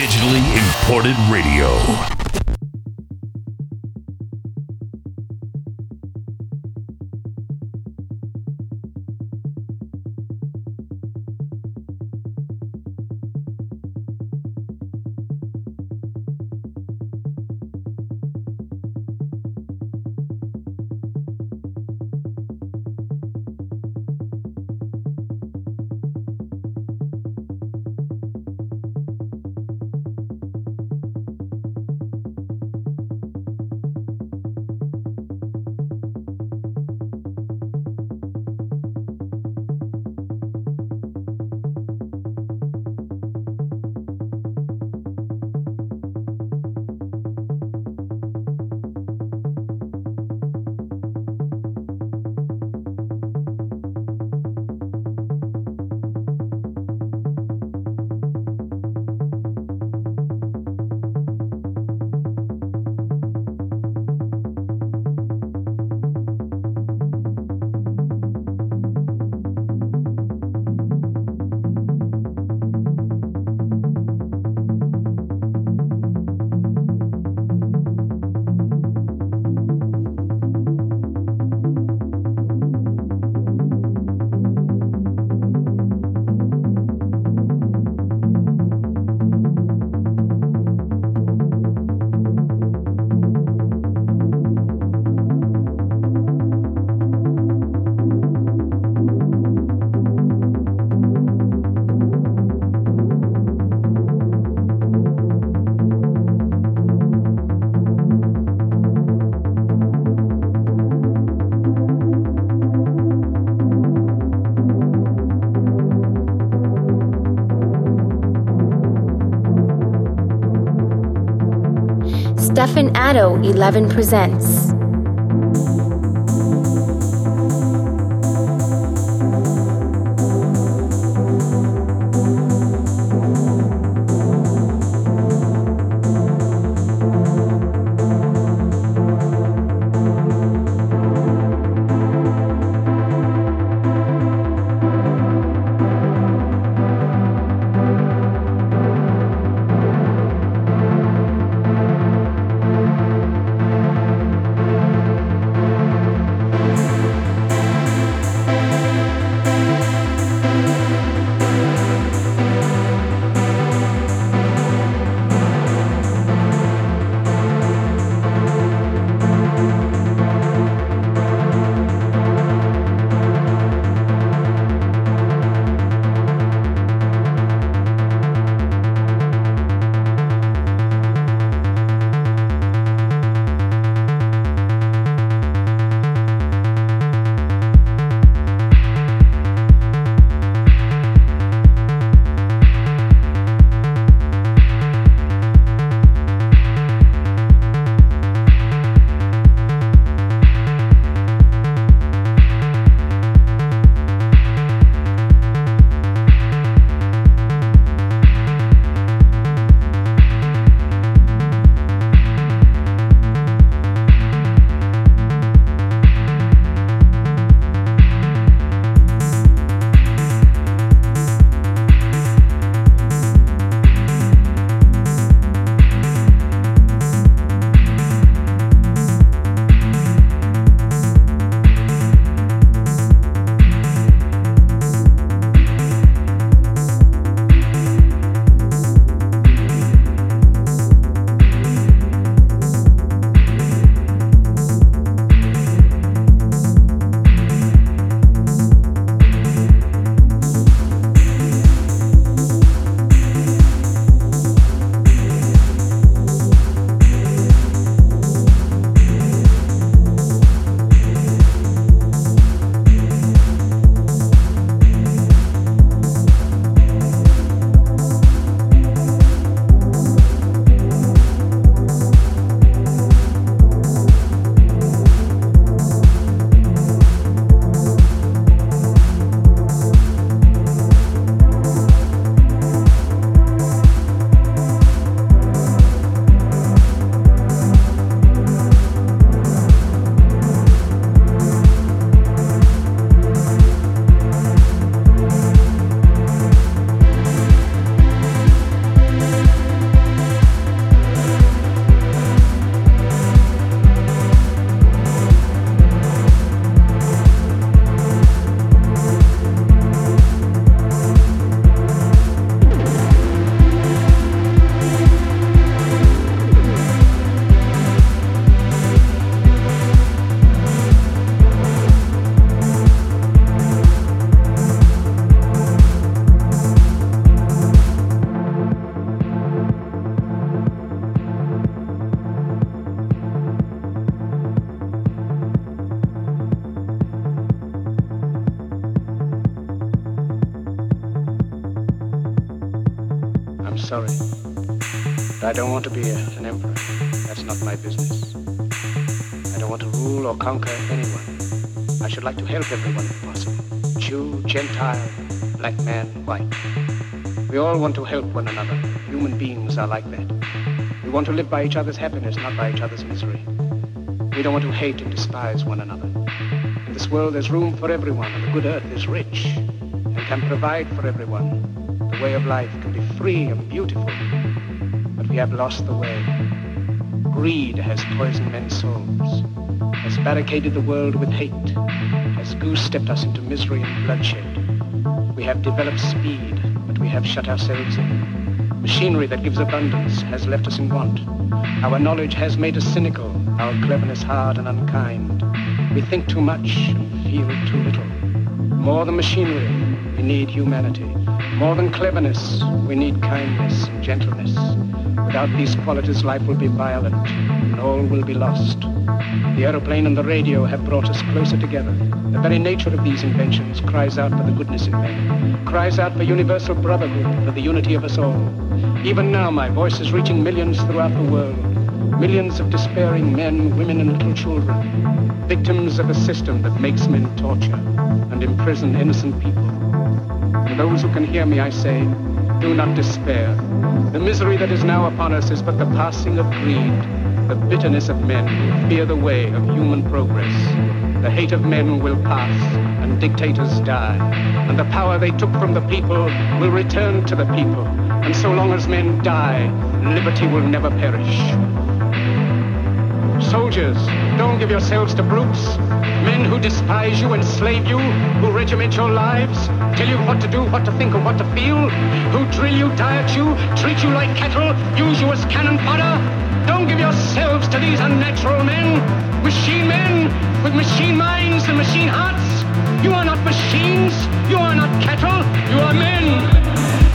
digitally imported radio. Stefan Addo 11 presents. But I don't want to be a, an emperor. That's not my business. I don't want to rule or conquer anyone. I should like to help everyone if possible. Jew, Gentile, black man, white. We all want to help one another. Human beings are like that. We want to live by each other's happiness, not by each other's misery. We don't want to hate and despise one another. In this world, there's room for everyone, and the good earth is rich and can provide for everyone. The way of life can be free and beautiful, but we have lost the way. Greed has poisoned men's souls, has barricaded the world with hate, has goose-stepped us into misery and bloodshed. We have developed speed, but we have shut ourselves in. Machinery that gives abundance has left us in want. Our knowledge has made us cynical, our cleverness hard and unkind. We think too much and feel too little. More than machinery, we need humanity. More than cleverness, we need kindness and gentleness. Without these qualities, life will be violent and all will be lost. The aeroplane and the radio have brought us closer together. The very nature of these inventions cries out for the goodness in men, cries out for universal brotherhood, for the unity of us all. Even now, my voice is reaching millions throughout the world. Millions of despairing men, women, and little children, victims of a system that makes men torture and imprison innocent people. To those who can hear me, I say, do not despair. The misery that is now upon us is but the passing of greed, the bitterness of men who fear the way of human progress. The hate of men will pass, and dictators die, and the power they took from the people will return to the people. And so long as men die, liberty will never perish. Soldiers, don't give yourselves to brutes. Men who despise you, enslave you, who regiment your lives, tell you what to do, what to think, and what to feel, who drill you, diet you, treat you like cattle, use you as cannon fodder. Don't give yourselves to these unnatural men, machine men with machine minds and machine hearts. You are not machines, you are not cattle, you are men.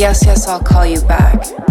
Yes, yes, I'll call you back.